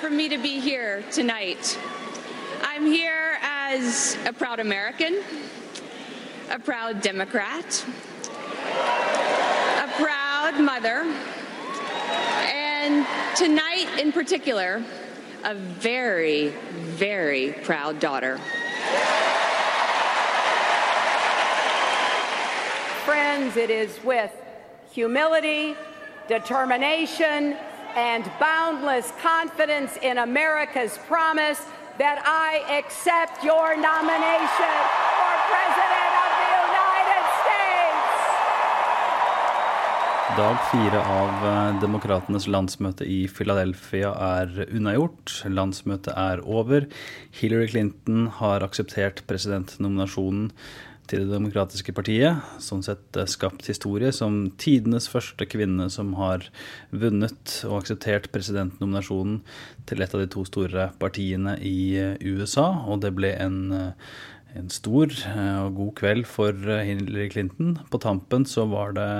for me to be here tonight. I'm here as a proud American, a proud Democrat, a proud mother, and tonight in particular, a very, very proud daughter. Friends, it is with humility, determination, and boundless confidence in America's promise that I accept your nomination Dag fire av eh, Demokratenes landsmøte i Philadelphia er unnagjort. Landsmøtet er over. Hillary Clinton har akseptert presidentnominasjonen til Det demokratiske partiet. Sånn sett eh, skapt historie som tidenes første kvinne som har vunnet og akseptert presidentnominasjonen til et av de to store partiene i eh, USA. Og det ble en, en stor og god kveld for Hillary Clinton. På tampen så var det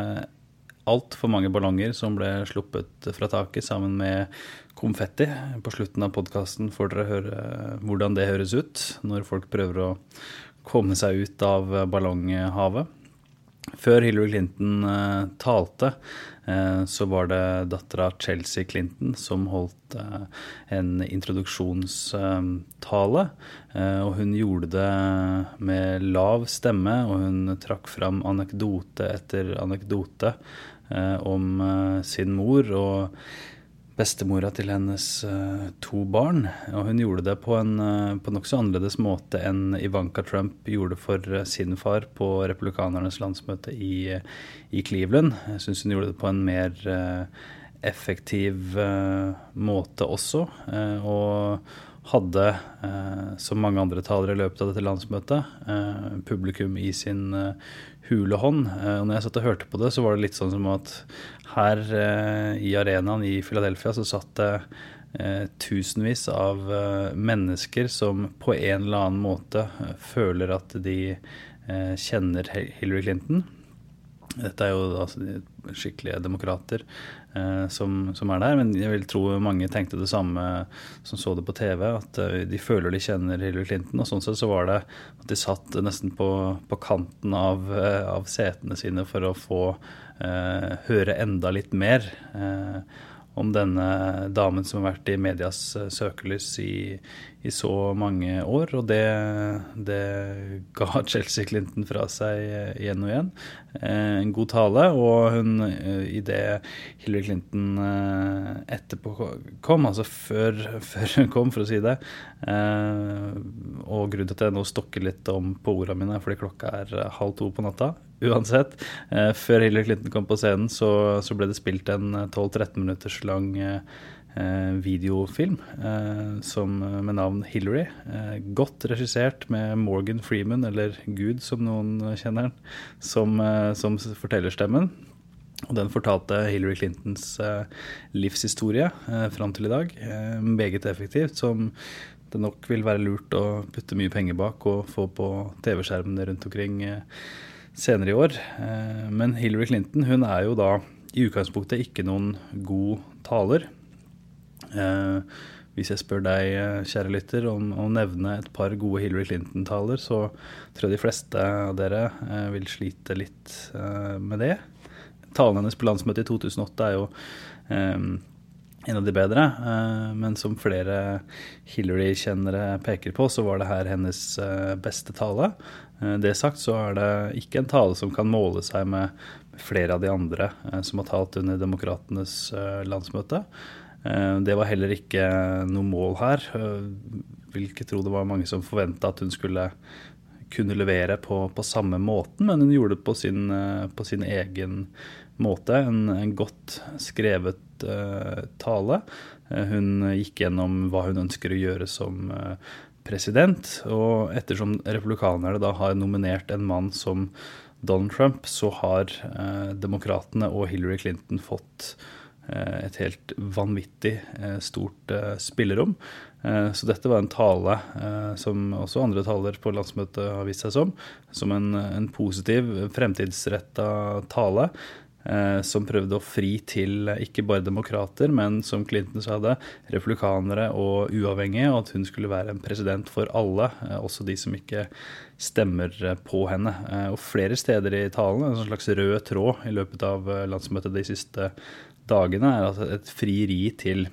altfor mange ballonger som ble sluppet fra taket sammen med konfetti. På slutten av podkasten får dere høre hvordan det høres ut når folk prøver å komme seg ut av ballonghavet. Før Hillary Clinton uh, talte, uh, så var det dattera Chelsea Clinton som holdt uh, en introduksjonstale. og hun gjorde det med lav stemme, og hun trakk fram anekdote etter anekdote om sin mor. og bestemora til hennes uh, to barn. Og hun gjorde det på en på nokså annerledes måte enn Ivanka Trump gjorde for sin far på republikanernes landsmøte i, i Cleveland. Jeg syns hun gjorde det på en mer effektiv måte også. og hadde, som mange andre talere i løpet av dette landsmøtet, publikum i sin hule hånd. Og når jeg satt og hørte på det, så var det litt sånn som at her eh, i arenaen i Philadelphia så satt det eh, tusenvis av eh, mennesker som på en eller annen måte føler at de kjenner Hillary Clinton. Dette er jo skikkelig skikkelige demokrater eh, som, som, er der, men jeg vil tro mange tenkte det samme som så det på TV, at de føler de kjenner Hillary Clinton. Og sånn sett så var det at de satt nesten på, på kanten av, av setene sine for å få eh, høre enda litt mer eh, om denne damen som har vært i medias eh, søkelys i, i så mange år. Og det, det, ga Chelsea Clinton fra seg eh, igjen og igjen. Eh, en god tale. Og hun, i det Hillary Clinton etterpå kom, altså før, før, hun kom, for å si det Og grunnen til at jeg nå stokker litt om på ordene mine, fordi klokka er halv to på natta. Uansett. Før Hillary Clinton kom på scenen, så, så ble det spilt en 12-13 minutters lang Eh, videofilm eh, som, med navn Hillary. Eh, godt regissert med Morgan Freeman, eller Gud som noen kjenner den, som, som fortellerstemmen. Og den fortalte Hillary Clintons livshistorie fram til i dag. Meget effektivt, som det nok vil være lurt å putte mye penger bak og få på TV-skjermene rundt omkring senere i år. Men Hillary Clinton hun er jo da i utgangspunktet ikke noen god taler. Eh, hvis jeg spør deg, eh, kjære lytter, om å nevne et par gode Hillary Clinton-taler, så tror jeg de fleste av dere eh, vil slite litt med det. Talen hennes på landsmøtet i 2008 er jo en av de bedre. Men som flere Hillary-kjennere peker på, så var det her hennes beste tale. Det sagt så er det ikke en tale som kan måle seg med flere av de andre som har talt under Demokratenes landsmøte. Eh, det var heller ikke noe mål her. Eh, vil tro det var mange som forventa at hun skulle kunne levere på, på, samme måten, men hun gjorde det på sin, eh, på sin egen måte. En, en godt skrevet uh, tale. Hun gikk gjennom hva hun ønsker å gjøre som uh, president. Og ettersom republikanerne da har nominert en mann som Donald Trump, så har eh, demokratene og Hillary Clinton fått Eh, et helt vanvittig eh, stort eh, spillerom. Så dette var en tale som også andre taler på landsmøtet har vist seg som, som en, en positiv, fremtidsretta tale. Eh, som prøvde å fri til ikke bare demokrater, men som Clinton sa det, republikanere og uavhengige, og at hun skulle være en president for alle, eh, også de som ikke stemmer på henne. Og flere steder i talen, en slags rød tråd i løpet av landsmøtet de siste dagene, er altså et frieri til,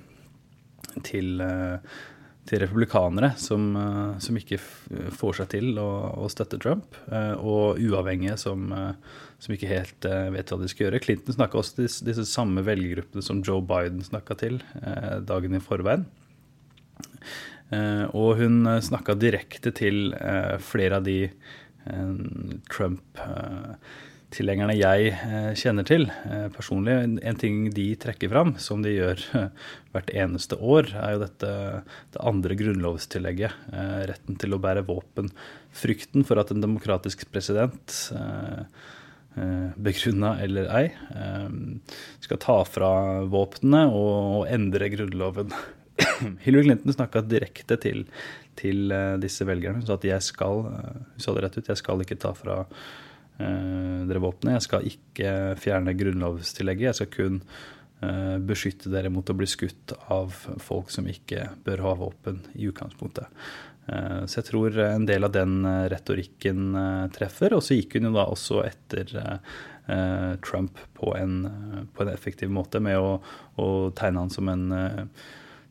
til til republikanere som, som, ikke får seg til å, å støtte Trump, og uavhengige som, som ikke helt uh, vet hva de skal gjøre. Clinton snakka også til disse, disse, samme velgergruppene som Joe Biden snakka til uh, dagen i forveien. Uh, og hun snakka direkte til flere av de Trump-tilhengerne jeg kjenner til personlig. En ting de trekker fram, som de gjør hvert eneste år, er jo dette det andre grunnlovstillegget. retten til å bære våpen. Frykten for at en demokratisk president Eh, begrunna eller ei, eh, skal ta fra våpnene og, endre Grunnloven. Hillary Clinton snakka direkte til, til, eh, disse velgerne. Hun sa at jeg skal hun sa det rett ut, jeg skal ikke ta fra dere våpnene. Jeg skal ikke fjerne grunnlovstillegget. Jeg skal kun beskytte dere mot å bli skutt av folk som ikke bør ha våpen i utgangspunktet. Eh, så jeg tror en del av den eh, retorikken eh, treffer. Og så gikk hun jo da også etter Trump på en, på en effektiv måte med å, å tegne han som en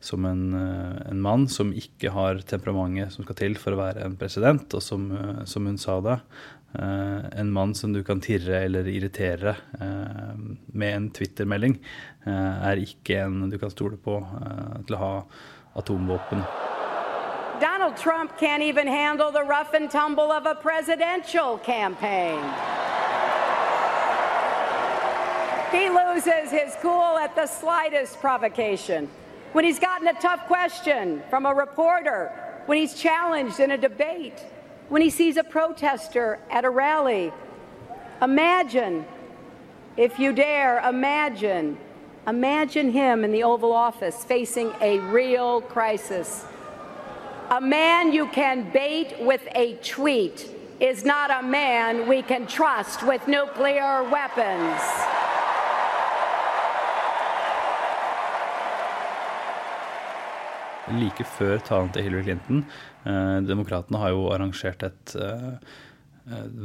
som en, en, mann som ikke har temperamentet som skal til for å være en president, og som, som hun sa det, en mann som du kan tirre eller irritere med en Twitter-melding, er ikke en du kan stole på til å ha atomvåpen. Donald Trump can't even handle the rough and tumble of a presidential campaign. He loses his cool at the slightest provocation. When he's gotten a tough question from a reporter, when he's challenged in a debate, when he sees a protester at a rally. Imagine, if you dare, imagine, imagine him in the Oval Office facing a real crisis. A man you can bait with a tweet is not a man we can trust with nuclear weapons. Like før talen til Hillary Clinton eh, Demokratene har jo arrangert et eh,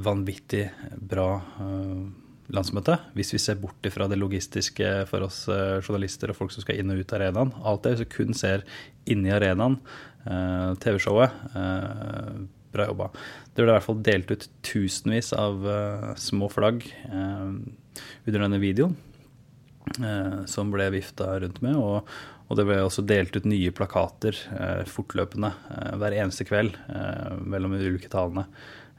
vanvittig bra eh, landsmøte. Hvis vi ser bort fra det logistiske for oss eh, journalister og folk som skal inn og ut av arenaen. Alt det vi kun ser inni arenaen, Eh, TV-showet. Eh, bra jobba. Det ble i hvert fall delt ut tusenvis av små flagg under denne videoen. som ble vifta rundt med. Og, og, det ble også delt ut nye plakater fortløpende hver eneste kveld mellom de ulike talene.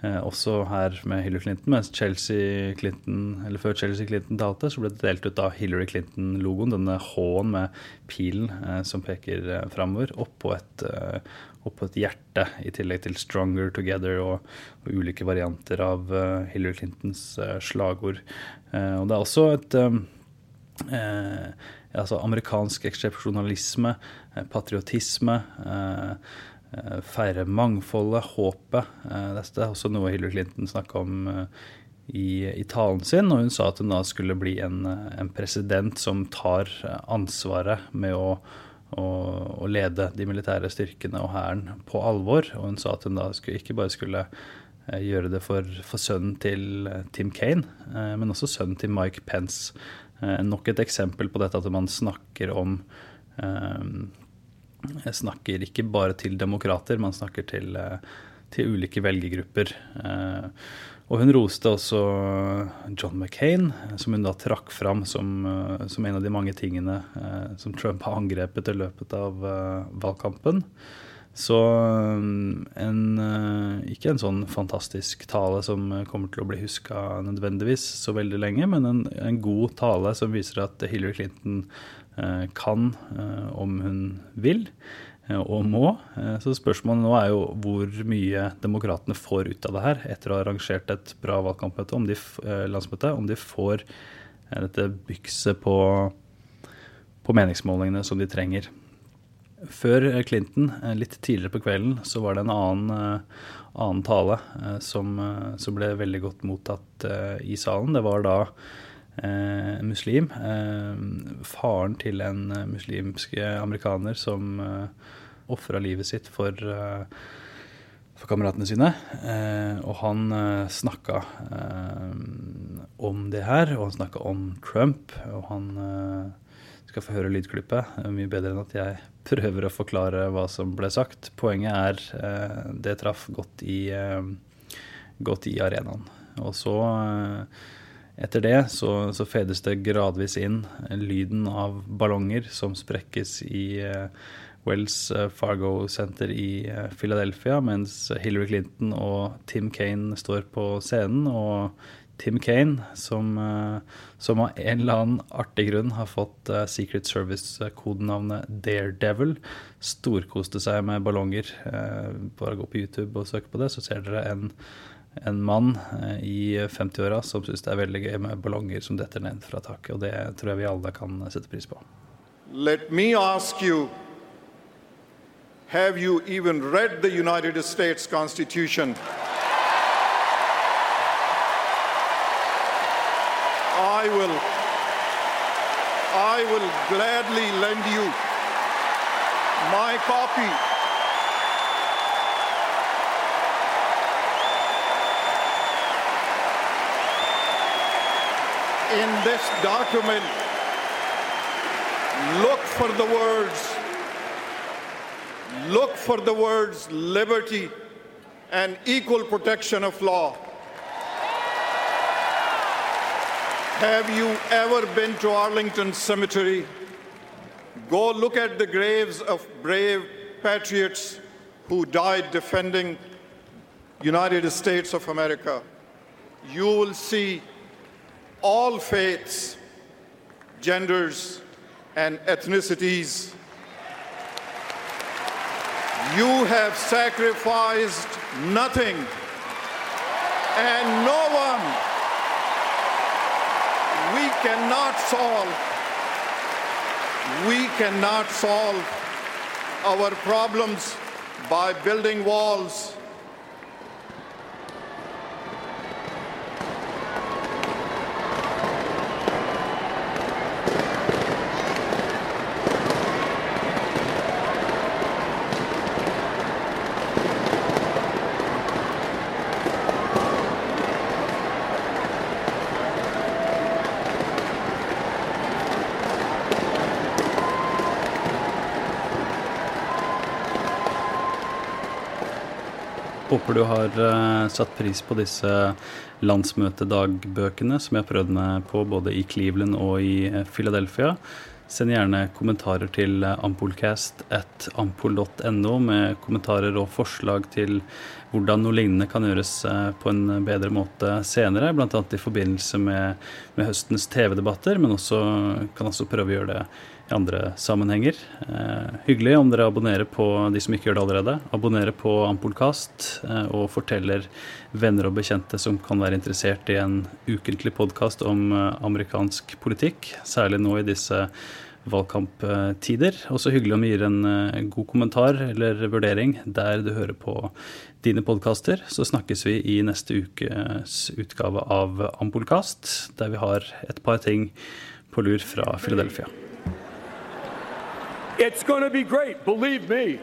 Eh, også her med Hillary Clinton, mens Chelsea Clinton, eller før Chelsea Clinton talte, så ble det delt ut da Hillary Clinton-logoen, denne H-en med pilen eh, som peker eh, framover, oppå et, eh, opp et hjerte, i tillegg til 'Stronger Together' og, og ulike varianter av eh, Hillary Clintons eh, slagord. Eh, og det er også et altså amerikansk eksepsjonalisme, patriotisme. Eh, feire mangfoldet, håpet. Eh, dette er også noe Hillary Clinton snakka om eh, i, i, talen sin. Og hun sa at hun da skulle bli en, en president som tar ansvaret med å, å, å, lede de militære styrkene og hæren på alvor. Og hun sa at hun da skulle, ikke bare skulle gjøre det for, for sønnen til Tim Kane, men også sønnen til Mike Pence. Nok et eksempel på dette at man snakker om snakker ikke bare til demokrater, man snakker til, eh, til ulike velgergrupper. Eh, og hun roste også John McCain, som hun da trakk fram som, eh, som en av de mange tingene som Trump har angrepet i løpet av valgkampen. Så en, ikke en sånn fantastisk tale som kommer til å bli huska nødvendigvis så veldig lenge, men en, en, god tale som viser at Hillary Clinton kan eh, om hun vil eh, og må. Så spørsmålet nå er jo hvor mye demokratene får ut av det her etter å ha arrangert et bra valgkampmøte, om de, landsmøte, om de får dette bykset på, på meningsmålingene som de trenger. Før Clinton, litt tidligere på kvelden, så var det en annen, annen tale som, som, ble veldig godt mottatt i salen. Det var da eh, muslim. Eh, faren til en muslimsk amerikaner som eh, ofra livet sitt for, for kameratene sine. og han eh, snakka om det her, og han snakka om Trump. Og han skal få høre lydklippet. Mye bedre enn at jeg prøver å forklare hva som ble sagt. Poenget er eh, det traff godt i, eh, godt i arenaen. Og så, eh, etter det, så, så, fedes det gradvis inn lyden av ballonger som sprekkes i Wells Fargo Center i Philadelphia, mens Hillary Clinton og Tim Kane står på scenen. og Tim Kane, som, eh, som, av en eller annen artig grunn har fått eh, Secret Service-kodenavnet Daredevil, storkoste seg med ballonger. Eh, bare gå på YouTube og søke på det, så ser dere en, en mann i 50-åra som syns det er veldig gøy med ballonger som detter ned fra taket. Og det tror jeg vi alle kan sette pris på. Let me ask you, have you even read the United States Constitution? I will, I will gladly lend you my copy. In this document, look for the words, look for the words liberty and equal protection of law. Have you ever been to Arlington Cemetery? Go look at the graves of brave patriots who died defending United States of America. You will see all faiths, genders, and ethnicities. You have sacrificed nothing, and no one we cannot solve, we cannot solve our problems by building walls Håper du har uh, satt pris på disse landsmøtedagbøkene som jeg har prøvd meg på både i Cleveland og i uh, Philadelphia. Send gjerne kommentarer til uh, ampolcast at ampol.no med kommentarer og forslag til hvordan noe lignende kan gjøres på en bedre måte senere, bl.a. i forbindelse med, med høstens TV-debatter, men også kan også prøve å gjøre det i andre sammenhenger. Eh, hyggelig om dere abonnerer på de som ikke gjør det allerede. Abonnerer på Ampolkast eh, og forteller venner og bekjente som kan være interessert i en ukentlig podkast om eh, amerikansk politikk, særlig nå i disse valgkamptider. Også hyggelig om du gir en eh, god kommentar eller vurdering der du hører på dine podkaster. Så snakkes vi i neste ukes utgave av Ampolkast, der vi har et par ting på lur fra Philadelphia. It's going to be great, believe me.